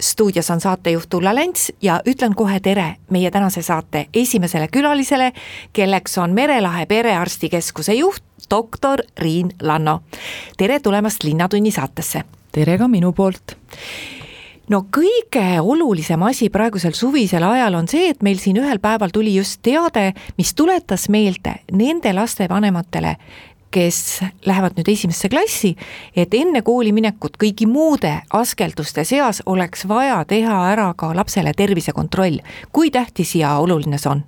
stuudios on saatejuht Ulla Lents ja ütlen kohe tere meie tänase saate esimesele külalisele, kelleks on Merelahe Perearstikeskuse juht, doktor Riin Lanno. tere tulemast Linnatunni saatesse. tere ka minu poolt no kõige olulisem asi praegusel suvisel ajal on see, et meil siin ühel päeval tuli just teade, mis tuletas meelde nende lastevanematele, kes lähevad nüüd esimesse klassi, et enne kooli minekut kõigi muude askelduste seas oleks vaja teha ära ka lapsele tervisekontroll. kui tähtis ja oluline see on?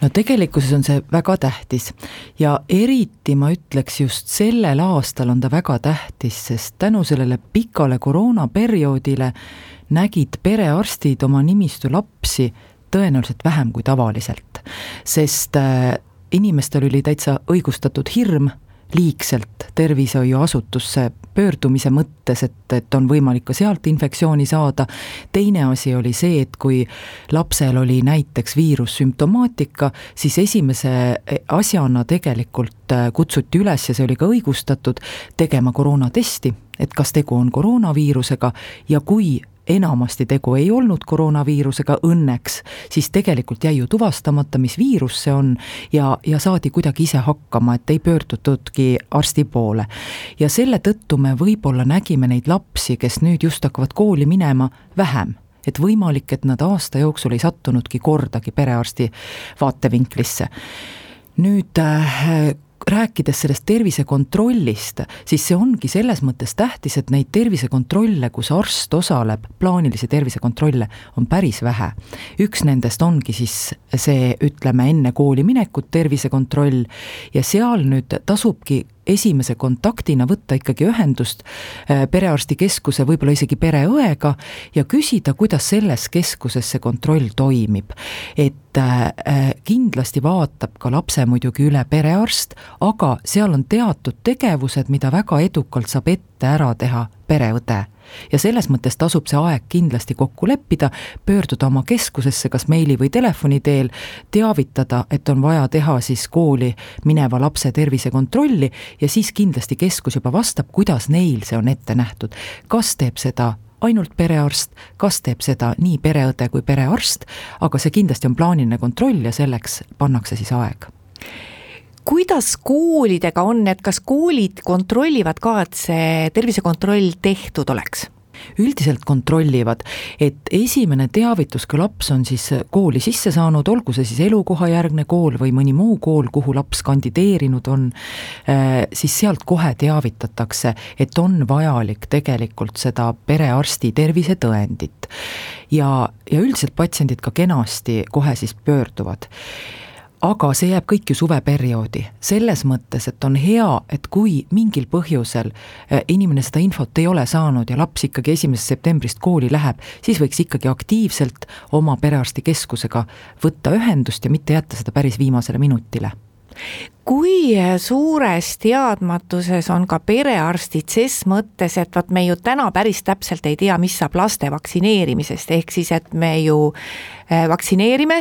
no tegelikkuses on see väga tähtis ja eriti ma ütleks just sellel aastal on ta väga tähtis, sest tänu sellele pikale koroonaperioodile nägid perearstid oma nimistu lapsi tõenäoliselt vähem kui tavaliselt, sest äh, inimestel oli täitsa õigustatud hirm liigselt tervishoiuasutusse pöördumise mõttes, et, et on võimalik ka sealt infektsiooni saada. teine asi oli see, et kui lapsel oli näiteks viirussümptomaatika, siis esimese asjana tegelikult äh, kutsuti üles ja see oli ka õigustatud, tegema koroonatesti, et kas tegu on koroonaviirusega ja kui enamasti tegu ei olnud koroonaviirusega õnneks, siis tegelikult jäi ju tuvastamata, mis viirus see on ja, ja saadi kuidagi ise hakkama, et ei pöördutudki arsti poole. ja selle tõttu me võib-olla nägime neid lapsi, kes nüüd just hakkavad kooli minema, vähem et võimalik, et nad aasta jooksul ei sattunudki kordagi perearsti vaatevinklisse. nüüd äh, rääkides sellest tervisekontrollist, siis see ongi selles mõttes tähtis, et neid tervisekontrolle, kus arst osaleb, plaanilisi tervisekontrolle, on päris vähe. üks nendest ongi siis see, ütleme, enne kooli minekut tervisekontroll ja seal nüüd tasubki esimese kontaktina võtta ikkagi ühendust äh, perearstikeskuse, võib-olla isegi pereõega ja küsida, kuidas selles keskuses see kontroll toimib. et äh, äh, kindlasti vaatab ka lapse muidugi üle perearst, aga seal on teatud tegevused, mida väga edukalt saab ette ära teha pereõde ja selles mõttes tasub see aeg kindlasti kokku leppida, pöörduda oma keskusesse kas meili või telefoni teel, teavitada, et on vaja teha siis kooli mineva lapse tervisekontrolli ja siis kindlasti keskus juba vastab, kuidas neil see on ette nähtud. kas teeb seda ainult perearst, kas teeb seda nii pereõde kui perearst, aga see kindlasti on plaaniline kontroll ja selleks pannakse siis aeg kuidas koolidega on, et kas koolid kontrollivad ka, et see tervisekontroll tehtud oleks? üldiselt kontrollivad, et esimene teavitus, kui laps on siis kooli sisse saanud, olgu see siis elukohajärgne kool või mõni muu kool, kuhu laps kandideerinud on, äh, siis sealt kohe teavitatakse, et on vajalik tegelikult seda perearsti tervisetõendit. ja, ja üldiselt patsiendid ka kenasti kohe siis pöörduvad aga see jääb kõik ju suveperioodi, selles mõttes, et on hea, et kui mingil põhjusel eh, inimene seda infot ei ole saanud ja laps ikkagi esimesest septembrist kooli läheb, siis võiks ikkagi aktiivselt oma perearstikeskusega võtta ühendust ja mitte jätta seda päris viimasele minutile. Kui suures teadmatuses on ka perearstid ses mõttes, et vot me ju täna päris täpselt ei tea, mis saab laste vaktsineerimisest, ehk siis et me ju eh, vaktsineerime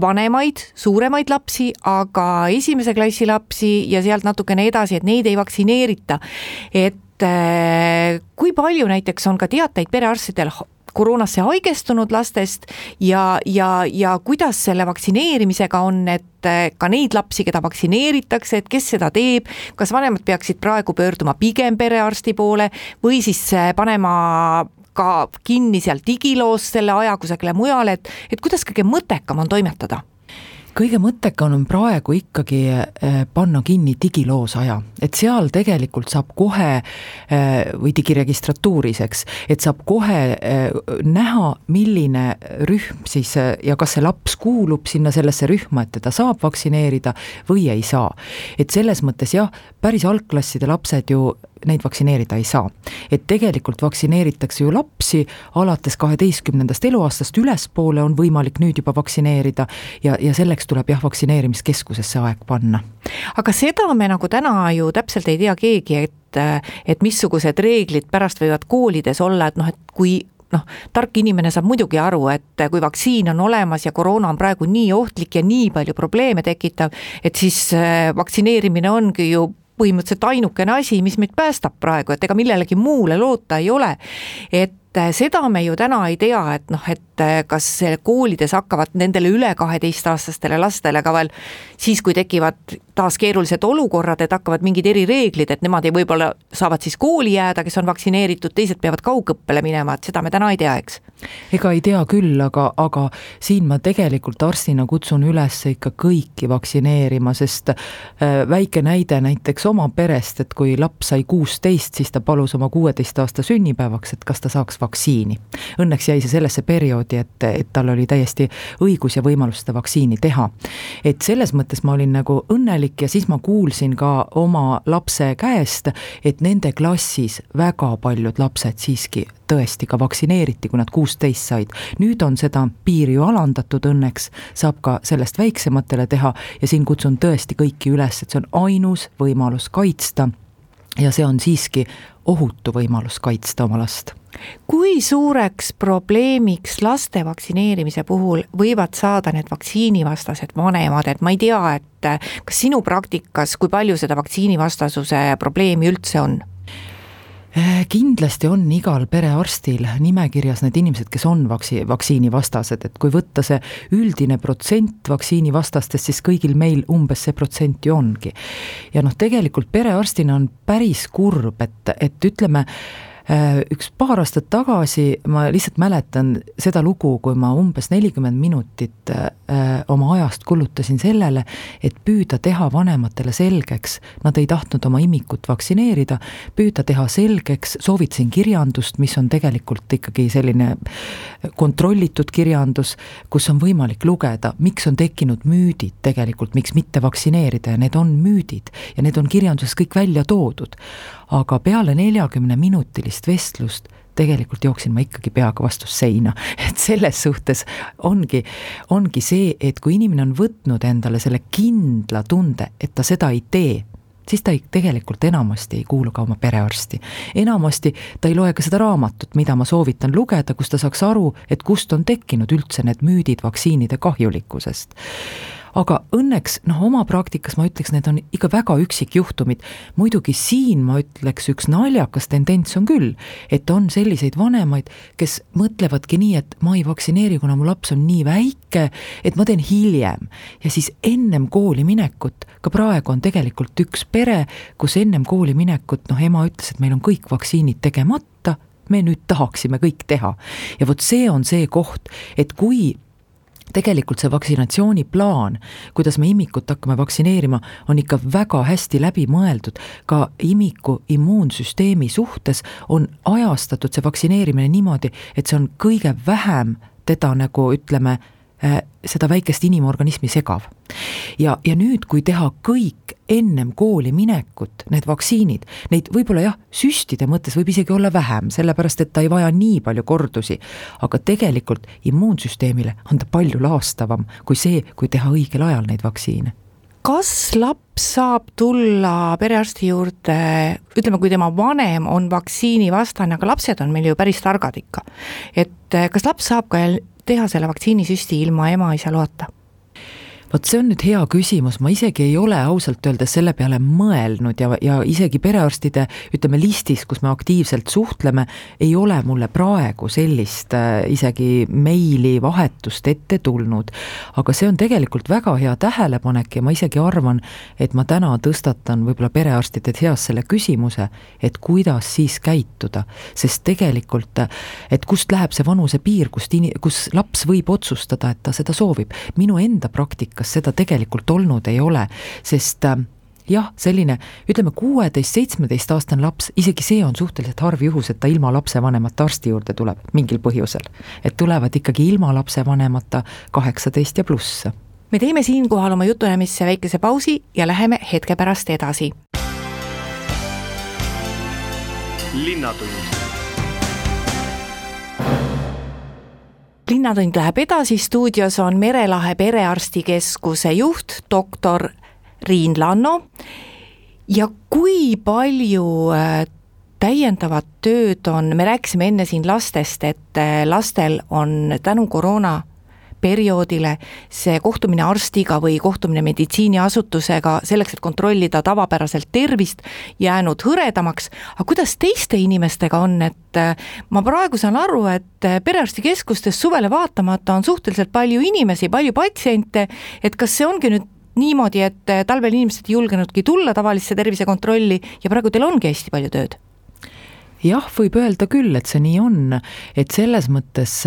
vanemaid, suuremaid lapsi, aga esimese klassi lapsi ja sealt natukene edasi, et neid ei vaktsineerita. et äh, kui palju näiteks on ka teateid perearstidel koroonasse haigestunud lastest ja, ja, ja kuidas selle vaktsineerimisega on, et äh, ka neid lapsi, keda vaktsineeritakse, et kes seda teeb, kas vanemad peaksid praegu pöörduma pigem perearsti poole või siis äh, panema ka kinni seal digiloos selle aja kusagile mujale, et, et kuidas kõige mõttekam on toimetada? kõige mõttekam on praegu ikkagi äh, panna kinni digiloos aja, et seal tegelikult saab kohe äh, või digiregistratuuris, eks, et saab kohe äh, näha, milline rühm siis ja kas see laps kuulub sinna sellesse rühma, et teda saab vaktsineerida või ei saa. et selles mõttes jah, päris algklasside lapsed ju neid vaktsineerida ei saa. et tegelikult vaktsineeritakse ju lapsi alates kaheteistkümnendast eluaastast ülespoole on võimalik nüüd juba vaktsineerida ja, ja selleks tuleb jah, vaktsineerimiskeskusesse aeg panna. aga seda me nagu täna ju täpselt ei tea keegi, et, et missugused reeglid pärast võivad koolides olla, et noh, et kui noh, tark inimene saab muidugi aru, et kui vaktsiin on olemas ja koroona on praegu nii ohtlik ja nii palju probleeme tekitav, et siis äh, vaktsineerimine ongi ju põhimõtteliselt ainukene asi, mis meid päästab praegu, et ega millelegi muule loota ei ole. et äh, seda me ju täna ei tea, et noh, et äh, kas koolides hakkavad nendele üle kaheteistaastastele lastele ka veel siis, kui tekivad taas keerulised olukorrad, et hakkavad mingid erireeglid, et nemad ei võib-olla saavad siis kooli jääda, kes on vaktsineeritud, teised peavad kaugõppele minema, et seda me täna ei tea, eks? ega ei tea küll, aga, aga siin ma tegelikult arstina kutsun üles ikka kõiki vaktsineerima, sest äh, väike näide näiteks oma perest, et kui laps sai kuusteist, siis ta palus oma kuueteist aasta sünnipäevaks, et kas ta saaks vaktsiini. Õnneks jäi see sellesse perioodi, et, et tal oli täiesti õigus ja võimalus seda vaktsiini teha. et selles mõttes ma olin nagu õnnelik, ja siis ma kuulsin ka oma lapse käest, et nende klassis väga paljud lapsed siiski tõesti ka vaktsineeriti, kui nad kuusteist said. nüüd on seda piiri ju alandatud õnneks, saab ka sellest väiksematele teha ja siin kutsun tõesti kõiki üles, et see on ainus võimalus kaitsta ja see on siiski ohutu võimalus kaitsta oma last kui suureks probleemiks laste vaktsineerimise puhul võivad saada need vaktsiinivastased vanemad, et ma ei tea, et kas sinu praktikas, kui palju seda vaktsiinivastasuse probleemi üldse on? Äh, kindlasti on igal perearstil nimekirjas need inimesed, kes on vaksi-, vaktsiinivastased, et kui võtta see üldine protsent vaktsiinivastastest, siis kõigil meil umbes see protsent ju ongi. ja noh, tegelikult perearstina on päris kurb, et, et ütleme, üks paar aastat tagasi ma lihtsalt mäletan seda lugu, kui ma umbes nelikümmend minutit äh, oma ajast kulutasin sellele, et püüda teha vanematele selgeks, nad ei tahtnud oma imikut vaktsineerida, püüda teha selgeks, soovitasin kirjandust, mis on tegelikult ikkagi selline kontrollitud kirjandus, kus on võimalik lugeda, miks on tekkinud müüdid tegelikult, miks mitte vaktsineerida ja need on müüdid ja need on kirjanduses kõik välja toodud aga peale neljakümne minutilist vestlust tegelikult jooksin ma ikkagi peaga vastu seina, et selles suhtes ongi, ongi see, et kui inimene on võtnud endale selle kindla tunde, et ta seda ei tee, siis ta ei, tegelikult enamasti ei kuulu ka oma perearsti. enamasti ta ei loe ka seda raamatut, mida ma soovitan lugeda, kus ta saaks aru, et kust on tekkinud üldse need müüdid vaktsiinide kahjulikkusest aga õnneks noh, oma praktikas ma ütleks, need on ikka väga üksikjuhtumid. muidugi siin ma ütleks, üks naljakas tendents on küll, et on selliseid vanemaid, kes mõtlevadki nii, et ma ei vaktsineeri, kuna mu laps on nii väike, et ma teen hiljem. ja siis ennem kooli minekut, ka praegu on tegelikult üks pere, kus ennem kooli minekut noh, ema ütles, et meil on kõik vaktsiinid tegemata, me nüüd tahaksime kõik teha. ja vot see on see koht, et kui tegelikult see vaksinatsiooniplaan, kuidas me imikut hakkame vaktsineerima, on ikka väga hästi läbi mõeldud. ka imiku immuunsüsteemi suhtes on ajastatud see vaktsineerimine niimoodi, et see on kõige vähem teda nagu ütleme, seda väikest inimorganismi segav. ja, ja nüüd, kui teha kõik ennem kooli minekut, need vaktsiinid, neid võib-olla jah, süstide mõttes võib isegi olla vähem, sellepärast et ta ei vaja nii palju kordusi, aga tegelikult immuunsüsteemile on ta palju laastavam kui see, kui teha õigel ajal neid vaktsiine kas laps saab tulla perearsti juurde, ütleme, kui tema vanem on vaktsiinivastane, aga lapsed on meil ju päris targad ikka. et kas laps saab ka teha selle vaktsiinisüsti ilma ema-isa loata? Vot see on nüüd hea küsimus, ma isegi ei ole ausalt öeldes selle peale mõelnud ja, ja isegi perearstide ütleme listis, kus me aktiivselt suhtleme, ei ole mulle praegu sellist äh, isegi meilivahetust ette tulnud. aga see on tegelikult väga hea tähelepanek ja ma isegi arvan, et ma täna tõstatan võib-olla perearstide seas selle küsimuse, et kuidas siis käituda, sest tegelikult, et kust läheb see vanusepiir, kust kus laps võib otsustada, et ta seda soovib. minu enda praktika praktikas seda tegelikult olnud ei ole, sest äh, jah, selline ütleme, kuueteist-seitsmeteistaastane laps, isegi see on suhteliselt harv juhus, et ta ilma lapsevanemata arsti juurde tuleb mingil põhjusel. et tulevad ikkagi ilma lapsevanemata kaheksateist ja pluss. me teeme siinkohal oma jutuajamisse väikese pausi ja läheme hetke pärast edasi linnatund linnatund läheb edasi, stuudios on Merelahe Perearstikeskuse juht, doktor Riin Lanno. ja kui palju äh, täiendavat tööd on, me rääkisime enne siin lastest, et äh, lastel on tänu koroona perioodile see kohtumine arstiga või kohtumine meditsiiniasutusega selleks, et kontrollida tavapäraselt tervist, jäänud hõredamaks, aga kuidas teiste inimestega on, et äh, ma praegu saan aru, et äh, perearstikeskustes suvele vaatamata on suhteliselt palju inimesi, palju patsiente, et kas see ongi nüüd niimoodi, et äh, talvel inimesed ei julgenudki tulla tavalisse tervisekontrolli ja praegu teil ongi hästi palju tööd? jah, võib öelda küll, et see nii on, et selles mõttes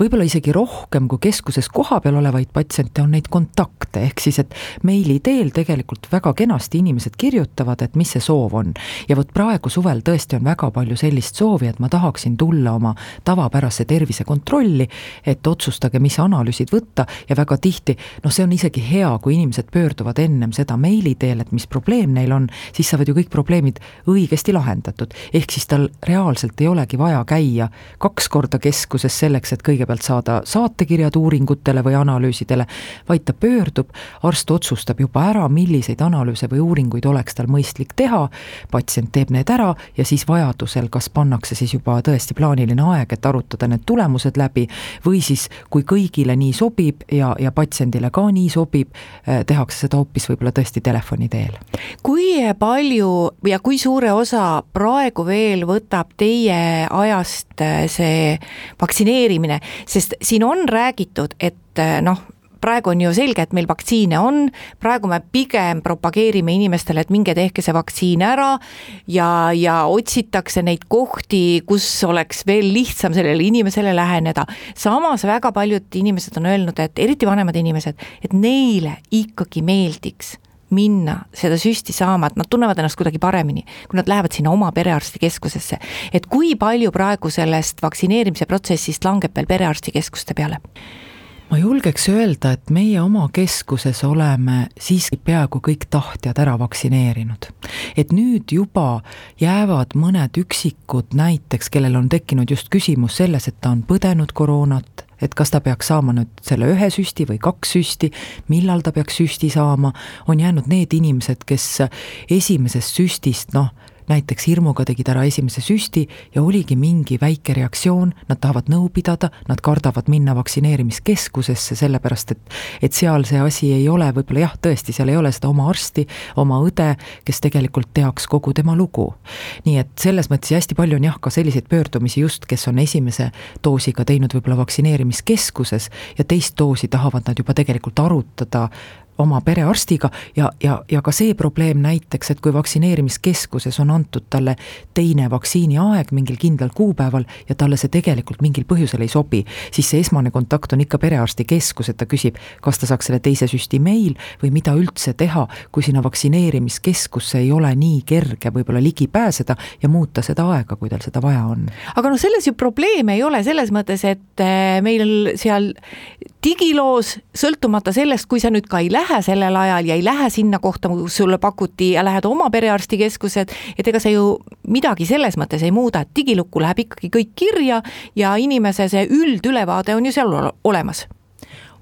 võib-olla isegi rohkem kui keskuses kohapeal olevaid patsiente on neid kontakte, ehk siis et meili teel tegelikult väga kenasti inimesed kirjutavad, et mis see soov on. ja vot praegu suvel tõesti on väga palju sellist soovi, et ma tahaksin tulla oma tavapärase tervisekontrolli, et otsustage, mis analüüsid võtta ja väga tihti noh, see on isegi hea, kui inimesed pöörduvad ennem seda meili teel, et mis probleem neil on, siis saavad ju kõik probleemid õigesti lahendatud. ehk siis tal reaalselt ei olegi vaja käia kaks korda keskuses selleks, et kõigepealt saada saatekirjad uuringutele või analüüsidele, vaid ta pöördub, arst otsustab juba ära, milliseid analüüse või uuringuid oleks tal mõistlik teha, patsient teeb need ära ja siis vajadusel kas pannakse siis juba tõesti plaaniline aeg, et arutada need tulemused läbi, või siis kui kõigile nii sobib ja, ja patsiendile ka nii sobib, eh, tehakse seda hoopis võib-olla tõesti telefoni teel. kui palju ja kui suure osa praegu veel võtab teie ajast eh, see vaktsineerimine, vaktsiine, sest siin on räägitud, et eh, noh, praegu on ju selge, et meil vaktsiine on, praegu me pigem propageerime inimestele, et minge tehke see vaktsiin ära ja, ja otsitakse neid kohti, kus oleks veel lihtsam sellele inimesele läheneda. samas väga paljud inimesed on öelnud, et eriti vanemad inimesed, et neile ikkagi meeldiks minna seda süsti saama, et nad tunnevad ennast kuidagi paremini, kui nad lähevad sinna oma perearstikeskusesse. et kui palju praegu sellest vaktsineerimise protsessist langeb veel perearstikeskuste peale? ma julgeks öelda, et meie oma keskuses oleme siiski peaaegu kõik tahtjad ära vaktsineerinud. et nüüd juba jäävad mõned üksikud näiteks, kellel on tekkinud just küsimus selles, et ta on põdenud koroonat, et kas ta peaks saama nüüd selle ühe süsti või kaks süsti, millal ta peaks süsti saama, on jäänud need inimesed, kes esimesest süstist noh, näiteks hirmuga tegid ära esimese süsti ja oligi mingi väike reaktsioon, nad tahavad nõu pidada, nad kardavad minna vaktsineerimiskeskusesse, sellepärast et et seal see asi ei ole võib-olla jah, tõesti, seal ei ole seda oma arsti, oma õde, kes tegelikult teaks kogu tema lugu. nii et selles mõttes hästi palju on jah, ka selliseid pöördumisi just, kes on esimese doosiga teinud võib-olla vaktsineerimiskeskuses ja teist doosi tahavad nad juba tegelikult arutada oma perearstiga ja, ja, ja ka see probleem näiteks, et kui vaktsineerimiskeskuses on antud talle teine vaktsiiniaeg mingil kindlal kuupäeval ja talle see tegelikult mingil põhjusel ei sobi, siis see esmane kontakt on ikka perearstikeskus, et ta küsib, kas ta saaks selle teise süsti meil või mida üldse teha, kui sinna vaktsineerimiskeskusse ei ole nii kerge võib-olla ligi pääseda ja muuta seda aega, kui tal seda vaja on. aga noh, selles ju probleeme ei ole, selles mõttes, et eh, meil seal digiloos, sõltumata sellest, kui sa nüüd ka ei lähe sellel ajal ja ei lähe sinna kohta, kus sulle pakuti ja lähed oma perearstikeskused, et ega see ju midagi selles mõttes ei muuda, et digilukku läheb ikkagi kõik kirja ja inimese see üldülevaade on ju seal olemas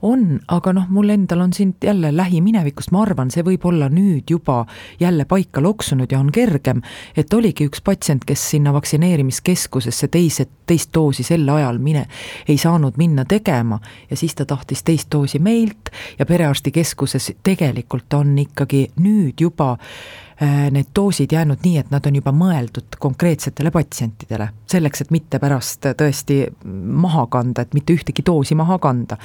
on, aga noh, mul endal on siin jälle lähiminevikust, ma arvan, see võib olla nüüd juba jälle paika loksunud ja on kergem, et oligi üks patsient, kes sinna vaktsineerimiskeskusesse teise, teist doosi sel ajal mine, ei saanud minna tegema ja siis ta tahtis teist doosi meilt ja perearstikeskuses tegelikult on ikkagi nüüd juba need doosid jäänud nii, et nad on juba mõeldud konkreetsetele patsientidele, selleks, et mitte pärast tõesti maha kanda, et mitte ühtegi doosi maha kanda.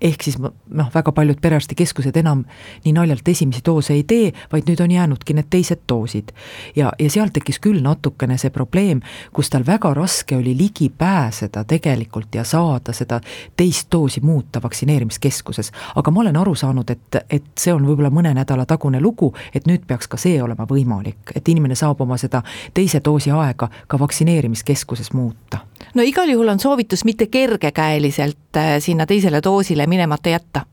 ehk siis noh, väga paljud perearstikeskused enam nii naljalt esimesi doose ei tee, vaid nüüd on jäänudki need teised doosid. ja, ja seal tekkis küll natukene see probleem, kus tal väga raske oli ligi pääseda tegelikult ja saada seda teist doosi muuta vaktsineerimiskeskuses. aga ma olen aru saanud, et, et see on võib-olla mõne nädala tagune lugu, et nüüd peaks ka see olema olema võimalik, et inimene saab oma seda teise doosi aega ka vaktsineerimiskeskuses muuta. no igal juhul on soovitus mitte kergekäeliselt äh, sinna teisele doosile minemata jätta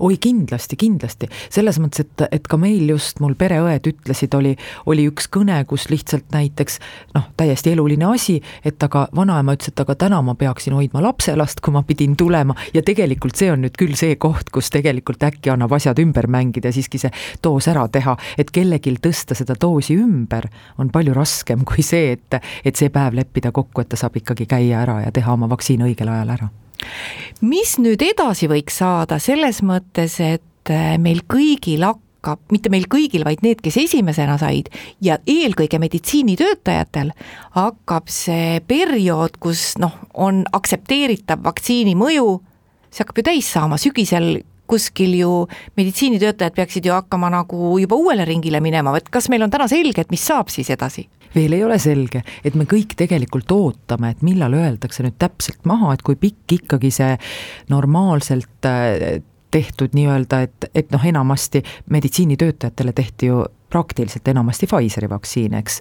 oi kindlasti, kindlasti, selles mõttes, et, et ka meil just, mul pereõed ütlesid, oli, oli üks kõne, kus lihtsalt näiteks noh, täiesti eluline asi, et aga vanaema ütles, et aga täna ma peaksin hoidma lapselast, kui ma pidin tulema. Ja tegelikult see on nüüd küll see koht, kus tegelikult äkki annab asjad ümber mängida ja siiski see doos ära teha, et kellelgi tõsta seda doosi ümber on palju raskem kui see, et, et see päev leppida kokku, et ta saab ikkagi käia ära ja teha oma vaktsiin õigel ajal ära mis nüüd edasi võiks saada? Selles mõttes, et äh, meil kõigil hakkab, mitte meil kõigil, vaid need, kes esimesena said ja eelkõige meditsiinitöötajatel hakkab see periood, kus noh, on aktsepteeritav vaktsiini mõju, see hakkab ju täis saama, sügisel kuskil ju meditsiinitöötajad peaksid ju hakkama nagu juba uuele ringile minema, et kas meil on täna selge, et mis saab siis edasi? veel ei ole selge, et me kõik tegelikult ootame, et millal öeldakse nüüd täpselt maha, et kui pikk ikkagi see normaalselt äh, tehtud nii-öelda, et, et noh, enamasti meditsiinitöötajatele tehti ju praktiliselt enamasti Pfizeri vaktsiin, eks.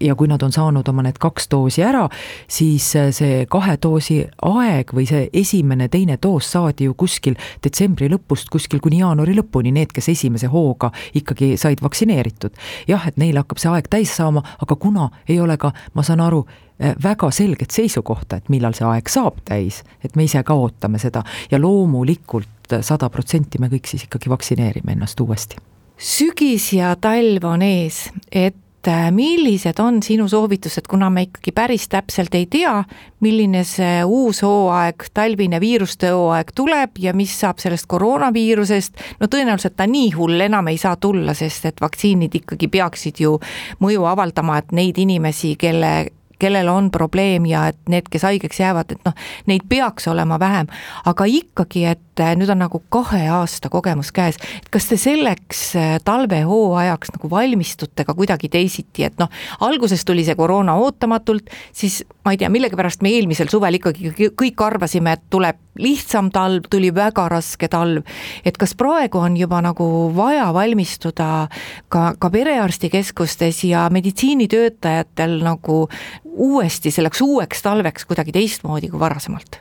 ja kui nad on saanud oma need kaks doosi ära, siis äh, see kahe doosi aeg või see esimene, teine doos saadi ju kuskil detsembri lõpust kuskil kuni jaanuari lõpuni, need, kes esimese hooga ikkagi said vaktsineeritud. jah, et neil hakkab see aeg täis saama, aga kuna ei ole ka, ma saan aru, äh, väga selget seisukohta, et millal see aeg saab täis, et me ise ka ootame seda ja loomulikult sada protsenti me kõik siis ikkagi vaktsineerime ennast uuesti. Sügis ja talv on ees, et äh, millised on sinu soovitused, kuna me ikkagi päris täpselt ei tea, milline see uus hooaeg, talvine viiruste hooaeg tuleb ja mis saab sellest koroonaviirusest, no tõenäoliselt ta nii hull enam ei saa tulla, sest et vaktsiinid ikkagi peaksid ju mõju avaldama, et neid inimesi, kelle kellel on probleem ja et need, kes haigeks jäävad, et noh, neid peaks olema vähem, aga ikkagi, et äh, nüüd on nagu kahe aasta kogemus käes, et kas te selleks äh, talvehooajaks nagu valmistute ka kuidagi teisiti, et noh, alguses tuli see koroona ootamatult, siis ma ei tea, millegipärast me eelmisel suvel ikkagi kõik arvasime, et tuleb lihtsam talv, tuli väga raske talv. et kas praegu on juba nagu vaja valmistuda ka, ka perearstikeskustes ja meditsiinitöötajatel nagu uuesti selleks uueks talveks kuidagi teistmoodi kui varasemalt?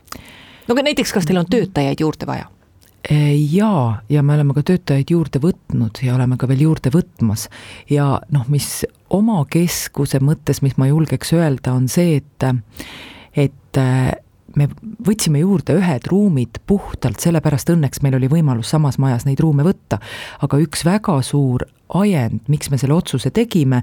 no aga näiteks, kas teil on töötajaid juurde vaja? jaa, ja me oleme ka töötajaid juurde võtnud ja oleme ka veel juurde võtmas ja noh, mis oma keskuse mõttes, mis ma julgeks öelda, on see, et et me võtsime juurde ühed ruumid puhtalt sellepärast, õnneks meil oli võimalus samas majas neid ruume võtta, aga üks väga suur ajend, miks me selle otsuse tegime,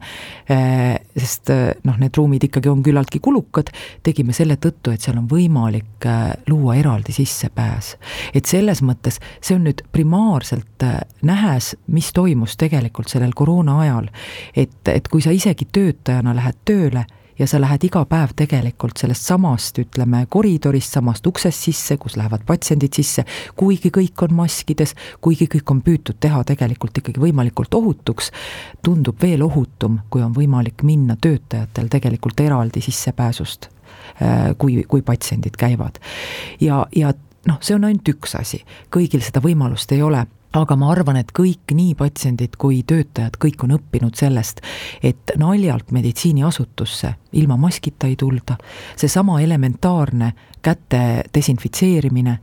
eh, sest eh, noh, need ruumid ikkagi on küllaltki kulukad, tegime selle tõttu, et seal on võimalik eh, luua eraldi sissepääs. et selles mõttes see on nüüd primaarselt nähes, mis toimus tegelikult sellel koroona ajal, et, et kui sa isegi töötajana lähed tööle ja sa lähed iga päev tegelikult sellest samast, ütleme, koridorist, samast uksest sisse, kus lähevad patsiendid sisse, kuigi kõik on maskides, kuigi kõik on püütud teha tegelikult ikkagi võimalikult ohutuks, tundub veel ohutum, kui on võimalik minna töötajatel tegelikult eraldi sissepääsust, äh, kui, kui patsiendid käivad. ja, ja noh, see on ainult üks asi, kõigil seda võimalust ei ole aga ma arvan, et kõik, nii patsiendid kui töötajad, kõik on õppinud sellest, et naljalt meditsiiniasutusse ilma maskita ei tulda, seesama elementaarne käte desinfitseerimine,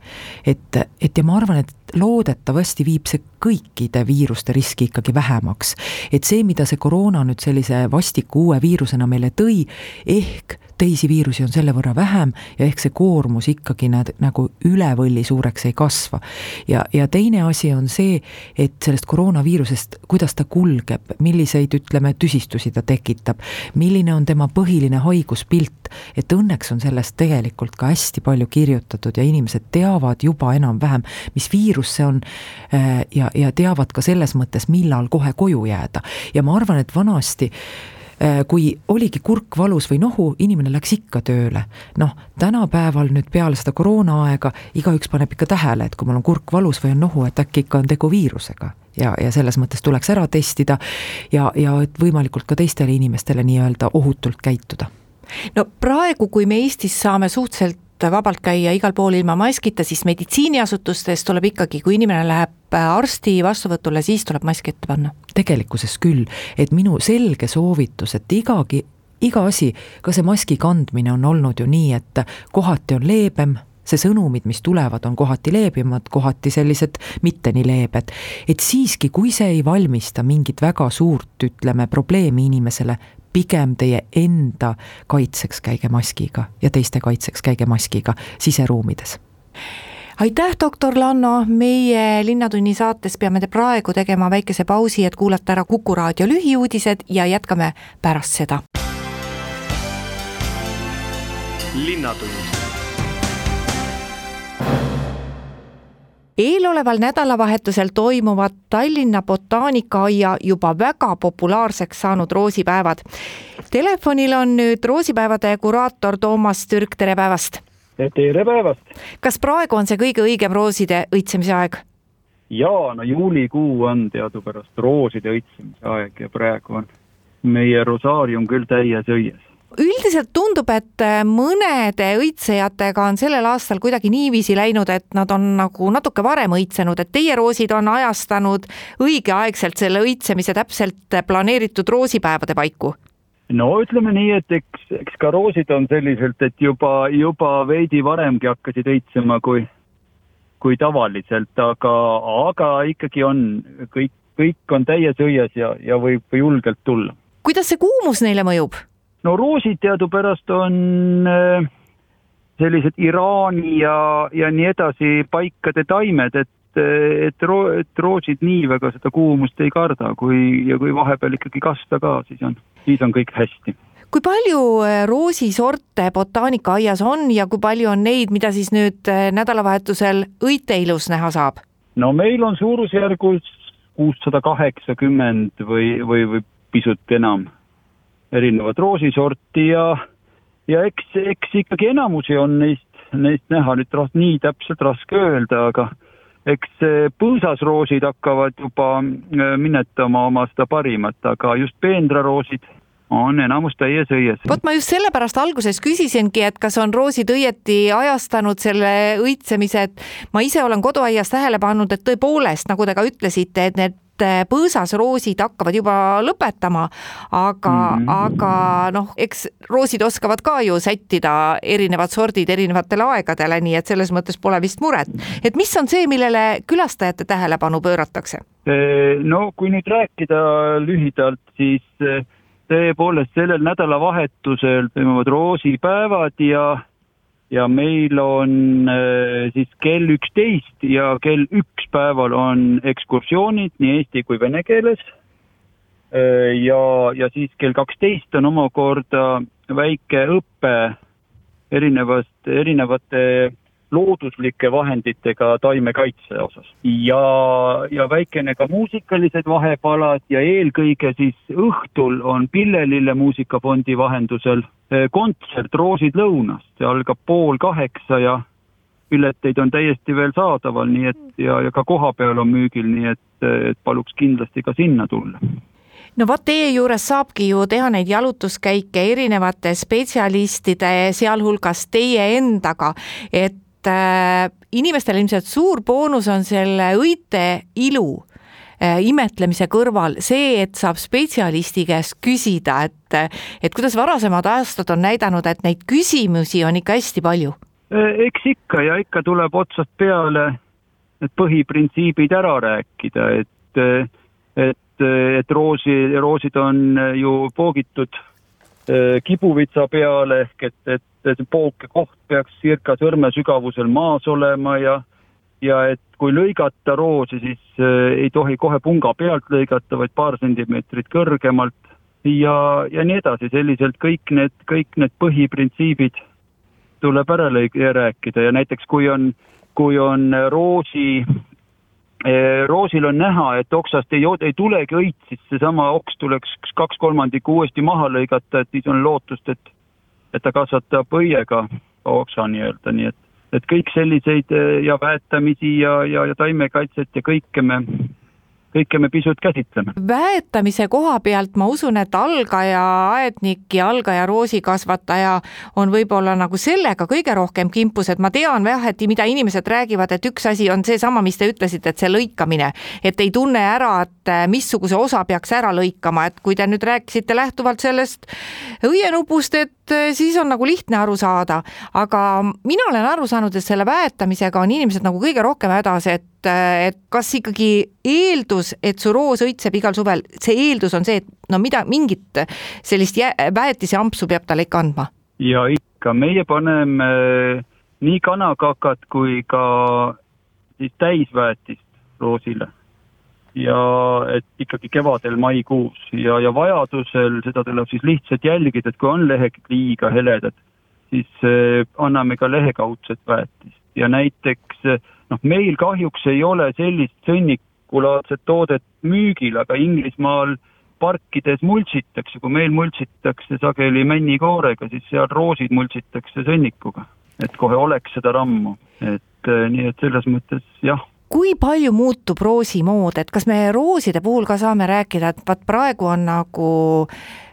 et, et ja ma arvan, et loodetavasti viib see kõikide viiruste riski ikkagi vähemaks. et see, mida see koroona nüüd sellise vastiku uue viirusena meile tõi, ehk teisi viirusi on selle võrra vähem ja ehk see koormus ikkagi näed, nagu üle võlli suureks ei kasva. ja, ja teine asi on see, et sellest koroonaviirusest, kuidas ta kulgeb, milliseid, ütleme, tüsistusi ta tekitab, milline on tema põhiline haiguspilt, et õnneks on sellest tegelikult ka hästi palju kirjutatud ja inimesed teavad juba enam-vähem, mis viirus see on äh, ja, ja teavad ka selles mõttes, millal kohe koju jääda. ja ma arvan, et vanasti kui oligi kurk valus või nohu, inimene läks ikka tööle. noh, tänapäeval nüüd peale seda koroonaaega igaüks paneb ikka tähele, et kui mul on kurk valus või on nohu, et äkki ikka on tegu viirusega ja, ja selles mõttes tuleks ära testida ja, ja et võimalikult ka teistele inimestele nii-öelda ohutult käituda no praegu, kui me Eestis saame suhteliselt vabalt käia igal pool ilma maskita, siis meditsiiniasutustes tuleb ikkagi, kui inimene läheb arsti vastuvõtule, siis tuleb mask ette panna. tegelikkuses küll, et minu selge soovitus, et igagi, iga asi, ka see maski kandmine on olnud ju nii, et kohati on leebem see sõnumid, mis tulevad, on kohati leebemad, kohati sellised mitte nii leebed. et siiski, kui see ei valmista mingit väga suurt, ütleme, probleemi inimesele, pigem teie enda kaitseks käige maskiga ja teiste kaitseks käige maskiga siseruumides. Aitäh, doktor Lanno, meie Linnatunni saates peame te praegu tegema väikese pausi, et kuulata ära Kuku raadio lühiuudised ja jätkame pärast seda. linnatund eeloleval nädalavahetusel toimuvad Tallinna botaanikaaia juba väga populaarseks saanud roosipäevad. Telefonil on nüüd roosipäevade kuraator Toomas Türk, tere päevast! tere päevast! kas praegu on see kõige õigem rooside õitsemise aeg? jaa, no juulikuu on teadupärast rooside õitsemise aeg ja praegu on meie rosaarium küll täies õies üldiselt tundub, et äh, mõnede õitsejatega on sellel aastal kuidagi niiviisi läinud, et nad on nagu natuke varem õitsenud, et teie roosid on ajastanud õigeaegselt selle õitsemise täpselt planeeritud roosipäevade paiku no ütleme nii, et eks, eks ka roosid on selliselt, et juba, juba veidi varemgi hakkasid õitsema kui, kui tavaliselt, aga, aga ikkagi on kõik, kõik on täies õies ja, ja võib julgelt tulla. kuidas see kuumus neile mõjub? No roosid teadupärast on äh, sellised Iraani ja, ja nii edasi paikade taimed, et, et ro-, et roosid nii väga seda kuumust ei karda, kui, ja kui vahepeal ikkagi kasta ka, siis on, siis on kõik hästi kui palju äh, roosisorte botaanikaaias on ja kui palju on neid, mida siis nüüd äh, nädalavahetusel õiteilus näha saab? no meil on suurusjärgus kuussada kaheksakümmend või, või, või pisut enam erinevat roosisorti ja, ja eks, eks ikkagi enamusi on neist, neist näha nüüd ras-, nii täpselt raske öelda, aga eks põõsasroosid hakkavad juba äh, minetama oma seda parimat, aga just peenraroosid on enamus täies õies. vot ma just sellepärast alguses küsisingi, et kas on roosid õieti ajastanud selle õitsemise, et ma ise olen koduaias tähele pannud, et tõepoolest, nagu te ka ütlesite, et need et põõsasroosid hakkavad juba lõpetama, aga mm, -hmm. aga noh, eks roosid oskavad ka ju sättida erinevad sordid erinevatele aegadele, nii et selles mõttes pole vist muret. et mis on see, millele külastajate tähelepanu pööratakse? no kui nüüd rääkida lühidalt, siis tõepoolest sellel nädalavahetusel toimuvad roosipäevad ja ja meil on äh, siis kell üksteist ja kell üks päeval on ekskursioonid nii eesti kui vene keeles. Äh, ja, ja siis kell kaksteist on omakorda väike õpe erinevast, erinevate looduslike vahenditega taimekaitse osas. ja, ja väikene ka muusikalised vahepalad ja eelkõige siis õhtul on Pillelille muusikafondi vahendusel kontsert Roosid lõunast, see algab pool kaheksa ja pileteid on täiesti veel saadaval, nii et ja, ja ka kohapeal on müügil, nii et, et paluks kindlasti ka sinna tulla. No vot, teie juures saabki ju teha neid jalutuskäike erinevate spetsialistide, sealhulgas teie endaga, et äh, inimestel ilmselt suur boonus on selle õite ilu imetlemise kõrval see, et saab spetsialisti käest küsida, et, et kuidas varasemad aastad on näidanud, et neid küsimusi on ikka hästi palju? Äh, eks ikka ja ikka tuleb otsast peale need põhiprintsiibid ära rääkida, et, et, et roosi, roosid on ju poogitud äh, kibuvitsa peale ehk et, et see pookekoht peaks circa sõrme sügavusel maas olema ja ja et kui lõigata roosi, siis äh, ei tohi kohe punga pealt lõigata, vaid paar sentimeetrit kõrgemalt. Ja, ja nii edasi, selliselt kõik need, kõik need põhiprintsiibid tuleb ära lõig-, rääkida. Ja näiteks kui on, kui on roosi äh, roosil on näha, et oksast ei, ei tulegi õit, siis seesama oks tuleks kaks kolmandikku uuesti maha lõigata, et siis on lootust, et et ta kasvatab õiega oksa nii-öelda, nii et, et kõik selliseid eh, ja väetamisi ja, ja, ja taimekaitset ja kõike me kõike me pisut käsitleme. väetamise koha pealt ma usun, et algaja aednik ja algaja roosikasvataja on võib-olla nagu sellega kõige rohkem kimpus, et ma tean jah, et mida inimesed räägivad, et üks asi on seesama, mis te ütlesite, et see lõikamine, et ei tunne ära, et missuguse osa peaks ära lõikama, et kui te nüüd rääkisite lähtuvalt sellest õienupust, et siis on nagu lihtne aru saada, aga mina olen aru saanud, et selle väetamisega on inimesed nagu kõige rohkem hädas, et et kas ikkagi eeldus, et su roos õitseb igal suvel, see eeldus on see, et no mida, mingit sellist väetiseampsu peab talle ikka andma? ja ikka, meie paneme nii kanakakat kui ka siis täisväetist roosile. ja et ikkagi kevadel maikuus ja, ja vajadusel seda tuleb siis lihtsalt jälgida, et kui on lehed liiga heledad, siis äh, anname ka lehekaudset väetist ja näiteks noh, meil kahjuks ei ole sellist sõnnikulaadset toodet müügil, aga Inglismaal parkides multsitakse, kui meil multsitakse sageli männikoorega, siis seal roosid multsitakse sõnnikuga, et kohe oleks seda rammu, et eh, nii et selles mõttes jah kui palju muutub roosimood, et kas me rooside puhul ka saame rääkida, et vaat praegu on nagu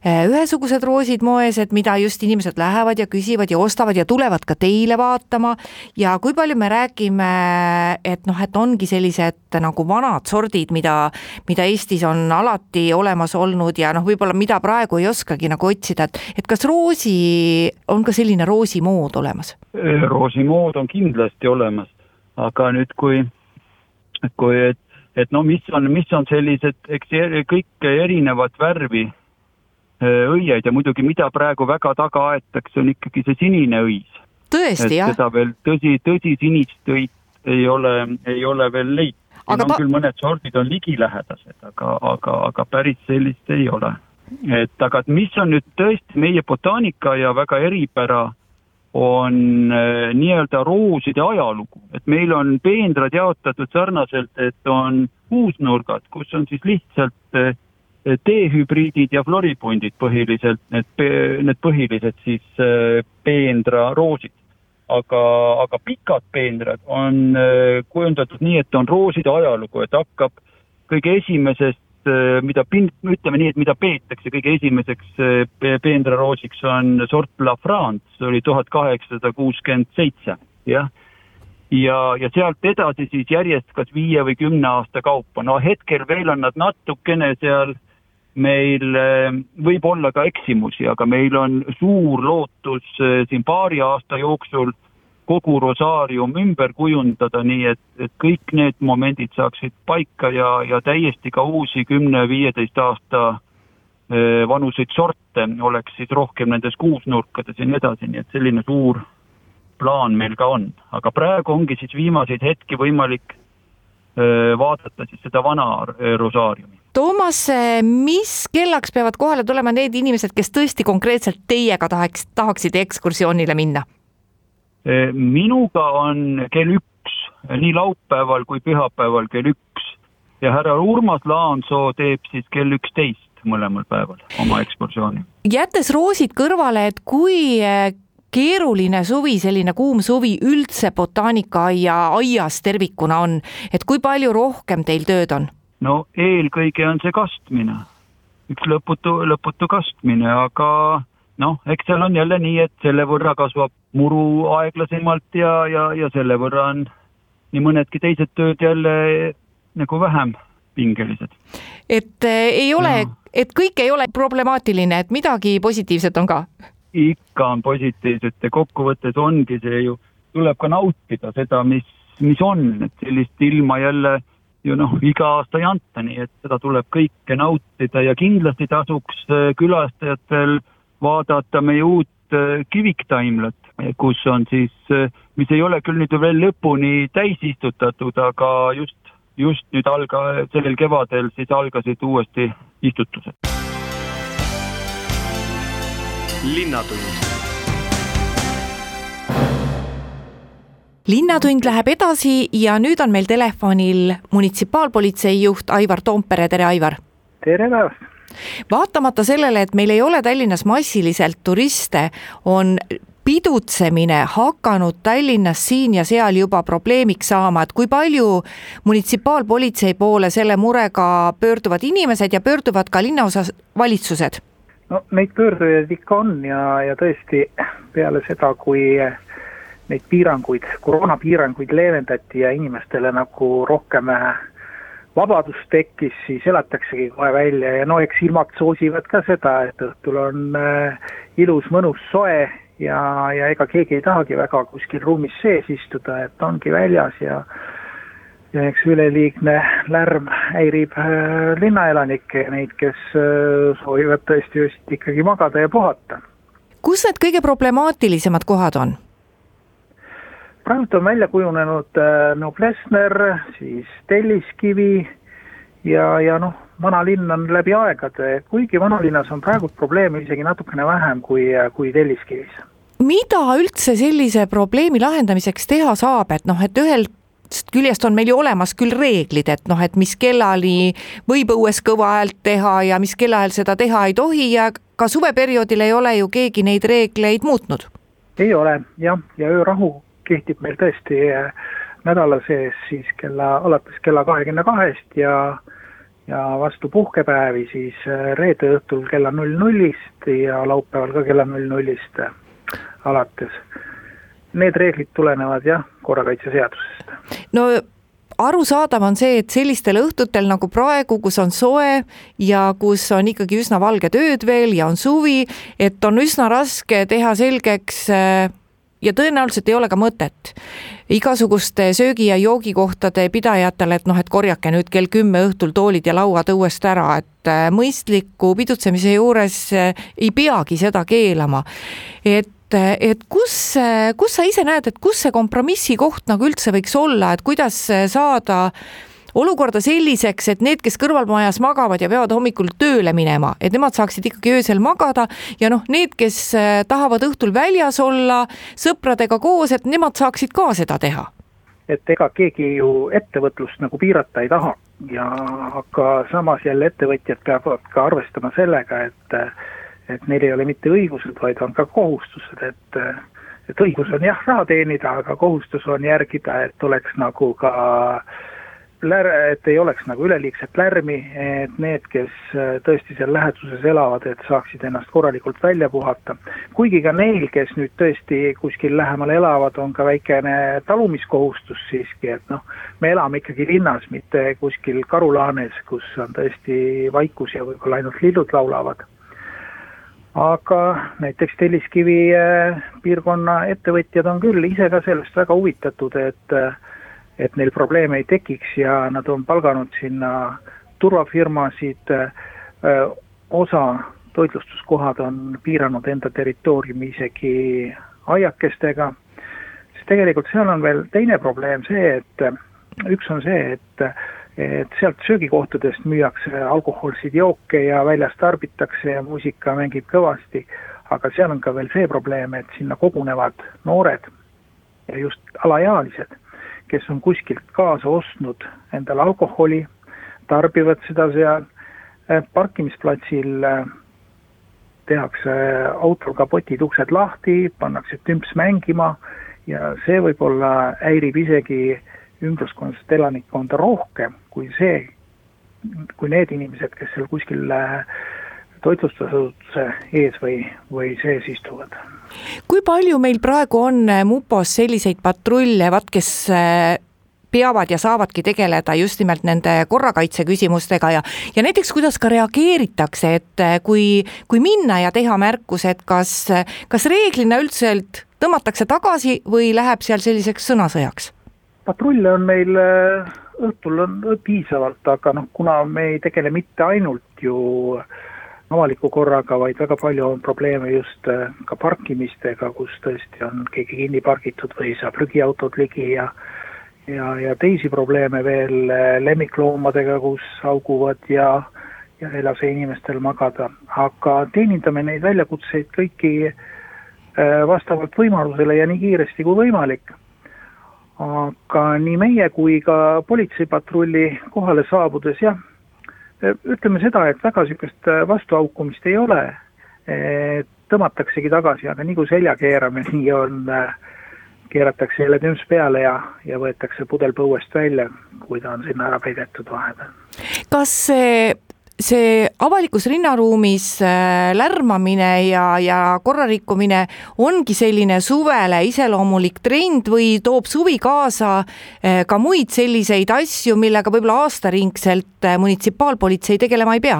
eh, ühesugused roosid moes, et mida just inimesed lähevad ja küsivad ja ostavad ja tulevad ka teile vaatama ja kui palju me räägime, et noh, et ongi sellised nagu vanad sordid, mida, mida Eestis on alati olemas olnud ja noh, võib-olla mida praegu ei oskagi nagu otsida, et, et kas roosi, on ka selline roosimood olemas? roosimood on kindlasti olemas, aga nüüd, kui kui, et, et no mis on, mis on sellised, eks kõik erinevat värvi äh, õied ja muidugi, mida praegu väga taga aetakse, on ikkagi see sinine õis. tõesti, jah? seda veel tõsi, tõsi sinist õit ei ole, ei ole veel leitud. siin on küll mõned sordid on ligilähedased, aga, aga, aga päris sellist ei ole. et aga mis on nüüd tõesti meie botaanika ja väga eripära on äh, nii-öelda rooside ajalugu, et meil on peenrad jaotatud sarnaselt, et on uusnurgad, kus on siis lihtsalt äh, T-hübriidid ja floripundid põhiliselt, need, need põhilised siis äh, peenraroosid. aga, aga pikad peenrad on kujundatud nii, et on rooside ajalugu, et hakkab kõige esimesest mida pin-, ütleme nii, et mida peetakse kõige esimeseks äh, peenraroosiks, on sort La France, oli tuhat kaheksasada kuuskümmend seitse, jah. ja, ja sealt edasi siis järjest kas viie või kümne aasta kaupa, no hetkel veel on nad natukene seal meil äh, võib olla ka eksimusi, aga meil on suur lootus siin paari aasta jooksul kogu rosaarium ümber kujundada, nii et, et kõik need momendid saaksid paika ja, ja täiesti ka uusi kümne-viieteist aasta eh, vanuseid sorte oleks siis rohkem nendes kuusnurkades ja nii edasi, nii et selline suur plaan meil ka on. aga praegu ongi siis viimaseid hetki võimalik eh, vaadata siis seda vana eh, rosaariumi. Toomas, mis kellaks peavad kohale tulema need inimesed, kes tõesti konkreetselt teiega tahaks, tahaksid ekskursioonile minna? Eh, minuga on kell üks, nii laupäeval kui pühapäeval kell üks ja härra Urmas Laansoo teeb siis kell üksteist mõlemal päeval oma ekskursiooni. jättes roosid kõrvale, et kui eh, keeruline suvi, selline kuum suvi üldse botaanikaaia aias tervikuna on, et kui palju rohkem teil tööd on? no eelkõige on see kastmine, üks lõputu, lõputu kastmine, aga noh, eks seal on jälle nii, et selle võrra kasvab muru aeglasemalt ja, ja, ja selle võrra on nii mõnedki teised tööd jälle nagu vähem pingelised. et äh, ei ole, et kõik ei ole problemaatiline, et midagi positiivset on ka? ikka on positiivset ja kokkuvõttes ongi see ju, tuleb ka nautida seda, mis, mis on, et sellist ilma jälle ju noh, iga aasta ei anta, nii et seda tuleb kõike nautida ja kindlasti tasuks äh, külastajatel äh, vaadata meie uut äh, kiviktaimlat, kus on siis, äh, mis ei ole küll nüüd veel lõpuni täis istutatud, aga just, just nüüd alga-, sellel kevadel siis algasid uuesti istutused. linnatund linnatund läheb edasi ja nüüd on meil telefonil munitsipaalpolitsei juht Aivar Toompere, tere Aivar! tere päevast! Vaatamata sellele, et meil ei ole Tallinnas massiliselt turiste, on pidutsemine hakanud Tallinnas siin ja seal juba probleemiks saama, et kui palju munitsipaalpolitsei poole selle murega pöörduvad inimesed ja pöörduvad ka linnaosas valitsused? no neid pöördujaid ikka on ja, ja tõesti peale seda, kui neid piiranguid, koroonapiiranguid leevendati ja inimestele nagu rohkem vabadus tekkis, siis elataksegi kohe välja ja no eks ilmad soosivad ka seda, et õhtul on äh, ilus, mõnus, soe ja, ja ega keegi ei tahagi väga kuskil ruumis sees istuda, et ongi väljas ja ja eks üleliigne lärm häirib äh, linnaelanikke ja neid, kes äh, soovivad tõesti just ikkagi magada ja puhata. kus need kõige problemaatilisemad kohad on? Praegult on välja kujunenud äh, no Plessner, siis Telliskivi ja, ja noh, vanalinn on läbi aegade, kuigi vanalinnas on praegu probleeme isegi natukene vähem kui, kui Telliskivis. Mida üldse sellise probleemi lahendamiseks teha saab, et noh, et ühelt küljest on meil ju olemas küll reeglid, et noh, et mis kellani võib õues kõva häält teha ja mis kellaajal seda teha ei tohi ja ka suveperioodil ei ole ju keegi neid reegleid muutnud. ei ole jah, ja öörahu kehtib meil tõesti eh, nädala sees siis kella, alates kella kahekümne kahest ja ja vastu puhkepäevi siis eh, reede õhtul kella null nullist ja laupäeval ka kella null nullist alates. Need reeglid tulenevad jah, korrakaitseseadusest. no arusaadav on see, et sellistel õhtutel nagu praegu, kus on soe ja kus on ikkagi üsna valged ööd veel ja on suvi, et on üsna raske teha selgeks ja tõenäoliselt ei ole ka mõtet igasuguste söögi- ja joogikohtade pidajatele, et noh, et korjake nüüd kell kümme õhtul toolid ja lauad õuest ära, et äh, mõistliku pidutsemise juures äh, ei peagi seda keelama. et et kus, kus sa ise näed, et kus see kompromissi koht nagu üldse võiks olla, et kuidas saada olukorda selliseks, et need, kes kõrvalmajas magavad ja peavad hommikul tööle minema, et nemad saaksid ikkagi öösel magada ja noh, need, kes äh, tahavad õhtul väljas olla sõpradega koos, et nemad saaksid ka seda teha. et ega keegi ju ettevõtlust nagu piirata ei taha ja aga samas jälle ettevõtjad peavad ka arvestama sellega, et et neil ei ole mitte õigused, vaid on ka kohustused, et et õigus on jah, raha teenida, aga kohustus on järgida, et oleks nagu ka äh, lär-, et ei oleks nagu üleliigset lärmi, et need, kes äh, tõesti seal läheduses elavad, et saaksid ennast korralikult välja puhata. kuigi ka neil, kes nüüd tõesti kuskil lähemal elavad, on ka väikene talumiskohustus siiski, et noh, me elame ikkagi linnas, mitte kuskil karulaanes, kus on tõesti vaikus ja võib-olla ainult lillud laulavad aga näiteks Telliskivi äh, piirkonna ettevõtjad on küll ise ka sellest väga huvitatud, et äh, et neil probleeme ei tekiks ja nad on palganud sinna turvafirmasid, osa toitlustuskohad on piiranud enda territooriumi isegi aiakestega, siis tegelikult seal on veel teine probleem see, et üks on see, et et sealt söögikohtadest müüakse alkohoolseid jooke ja väljas tarbitakse ja muusika mängib kõvasti, aga seal on ka veel see probleem, et sinna kogunevad noored ja just alaealised kes on kuskilt kaasa ostnud endale alkoholi, tarbivad seda seal, äh, parkimisplatsil äh, tehakse autol kapotid uksed lahti, pannakse tümps mängima ja see võib-olla häirib isegi ümbruskonnast elanikkonda rohkem kui see, kui need inimesed, kes seal kuskil toitlustusasutuse ees või, või sees istuvad. Kui palju meil praegu on äh, mupos selliseid patrulle, vaat kes äh, peavad ja saavadki tegeleda just nimelt nende korrakaitse küsimustega ja, ja näiteks kuidas ka reageeritakse, et äh, kui, kui minna ja teha märkus, et kas, kas reeglina üldse tõmmatakse tagasi või läheb seal selliseks sõnasõjaks? patrulle on meil õhtul on piisavalt, aga noh, kuna me ei tegele mitte ainult ju äh, avaliku korraga, vaid väga palju on probleeme just äh, ka parkimistega, kus tõesti on keegi kinni pargitud või saab prügiautod ligi ja ja, ja teisi probleeme veel äh, lemmikloomadega, kus hauguvad ja ja ei lase inimestel magada, aga teenindame neid väljakutseid kõiki äh, vastavalt võimalusele ja nii kiiresti kui võimalik. aga nii meie kui ka politseipatrulli kohale saabudes jah, ütleme seda, et väga niisugust äh, vastuaukumist ei ole, et tõmmataksegi tagasi, aga nii kui selja keerame, nii on, keeratakse jälle tümps peale ja, ja võetakse pudel põuest välja, kui ta on sinna ära peidetud vahepeal. kas see see avalikus rinnaruumis äh, lärmamine ja, ja korrarikkumine ongi selline suvele iseloomulik trend või toob suvi kaasa äh, ka muid selliseid asju, millega võib-olla aastaringselt äh, munitsipaalpolitsei tegelema ei pea?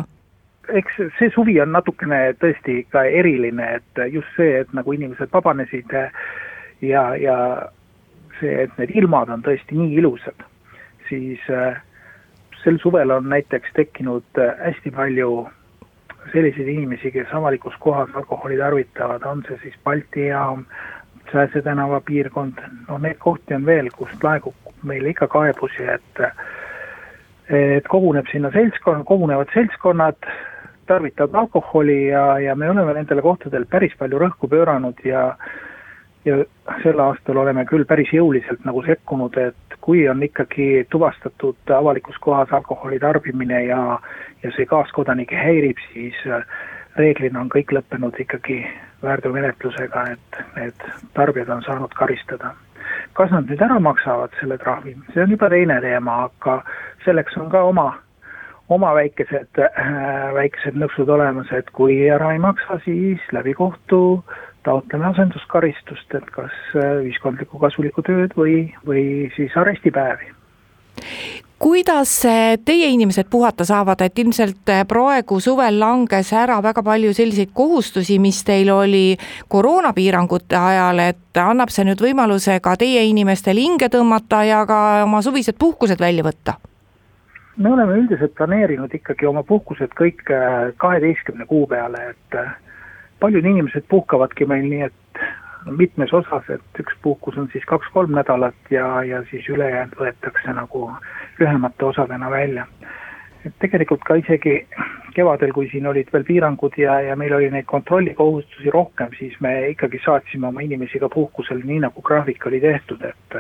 eks see suvi on natukene tõesti ka eriline, et just see, et nagu inimesed vabanesid ja, ja see, et need ilmad on tõesti nii ilusad, siis äh, sel suvel on näiteks tekkinud äh, hästi palju selliseid inimesi, kes avalikus kohas alkoholi tarvitavad, on see siis Balti jaam, Sääse tänava piirkond, no neid kohti on veel, kust laegub meile ikka kaebusi, et et koguneb sinna seltskond, kogunevad seltskonnad, tarvitavad alkoholi ja, ja me oleme nendele kohtadel päris palju rõhku pööranud ja ja sel aastal oleme küll päris jõuliselt nagu sekkunud, et kui on ikkagi tuvastatud avalikus kohas alkoholi tarbimine ja, ja see kaaskodanikke häirib, siis äh, reeglina on kõik lõppenud ikkagi väärteomenetlusega, et need tarbijad on saanud karistada. kas nad nüüd ära maksavad selle trahvi, see on juba teine teema, aga selleks on ka oma, oma väikesed äh,, väikesed nõksud olemas, et kui ära ei maksa, siis läbi kohtu äh, taotleme asenduskaristust, et kas äh, ühiskondlikku kasulikku tööd või, või siis arestipäevi kuidas äh, teie inimesed puhata saavad, et ilmselt äh, praegu suvel langes ära väga palju selliseid kohustusi, mis teil oli koroonapiirangute ajal, et annab see nüüd võimaluse ka teie inimestel hinge tõmmata ja ka oma suvised puhkused välja võtta? me oleme üldiselt planeerinud ikkagi oma puhkused kõik kaheteistkümne kuu peale, et paljud inimesed puhkavadki meil nii, et mitmes osas, et üks puhkus on siis kaks-kolm nädalat ja, ja siis ülejäänud võetakse nagu lühemate osadena välja. et tegelikult ka isegi kevadel, kui siin olid veel piirangud ja, ja meil oli neid kontrollikohustusi rohkem, siis me ikkagi saatsime oma inimesi ka puhkusele nii, nagu graafik oli tehtud, et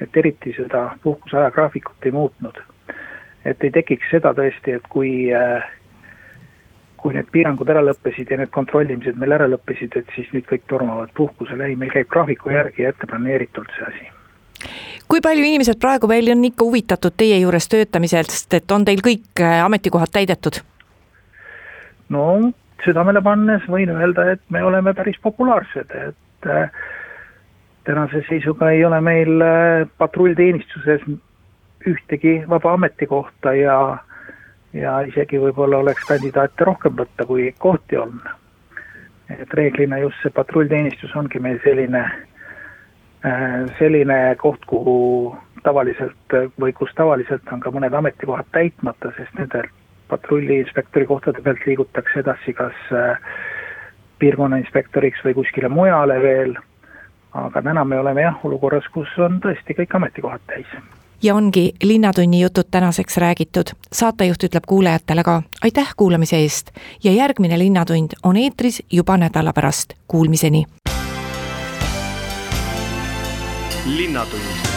et eriti seda puhkuse ajagraafikut ei muutnud. et ei tekiks seda tõesti, et kui äh, kui need piirangud ära lõppesid ja need kontrollimised meil ära lõppesid, et siis nüüd kõik tormavad puhkusele, ei, meil käib graafiku järgi ja ette planeeritult see asi kui palju inimesed praegu veel on ikka huvitatud teie juures töötamisest, et on teil kõik äh, ametikohad täidetud? no südamele pannes võin öelda, et me oleme päris populaarsed, et äh, tänase seisuga ei ole meil äh, patrullteenistuses ühtegi vaba ametikohta ja ja isegi võib-olla oleks kandidaate rohkem võtta, kui kohti on. et reeglina just see patrullteenistus ongi meil selline, äh, selline koht, kuhu tavaliselt või kus tavaliselt on ka mõned ametikohad täitmata, sest nendel patrulliinspektori kohtade pealt liigutakse edasi kas äh, piirkonnainspektoriks või kuskile mujale veel, aga täna me oleme jah, olukorras, kus on tõesti kõik ametikohad täis ja ongi Linnatunni jutud tänaseks räägitud. saatejuht ütleb kuulajatele ka aitäh kuulamise eest ja järgmine Linnatund on eetris juba nädala pärast. Kuulmiseni. linnatund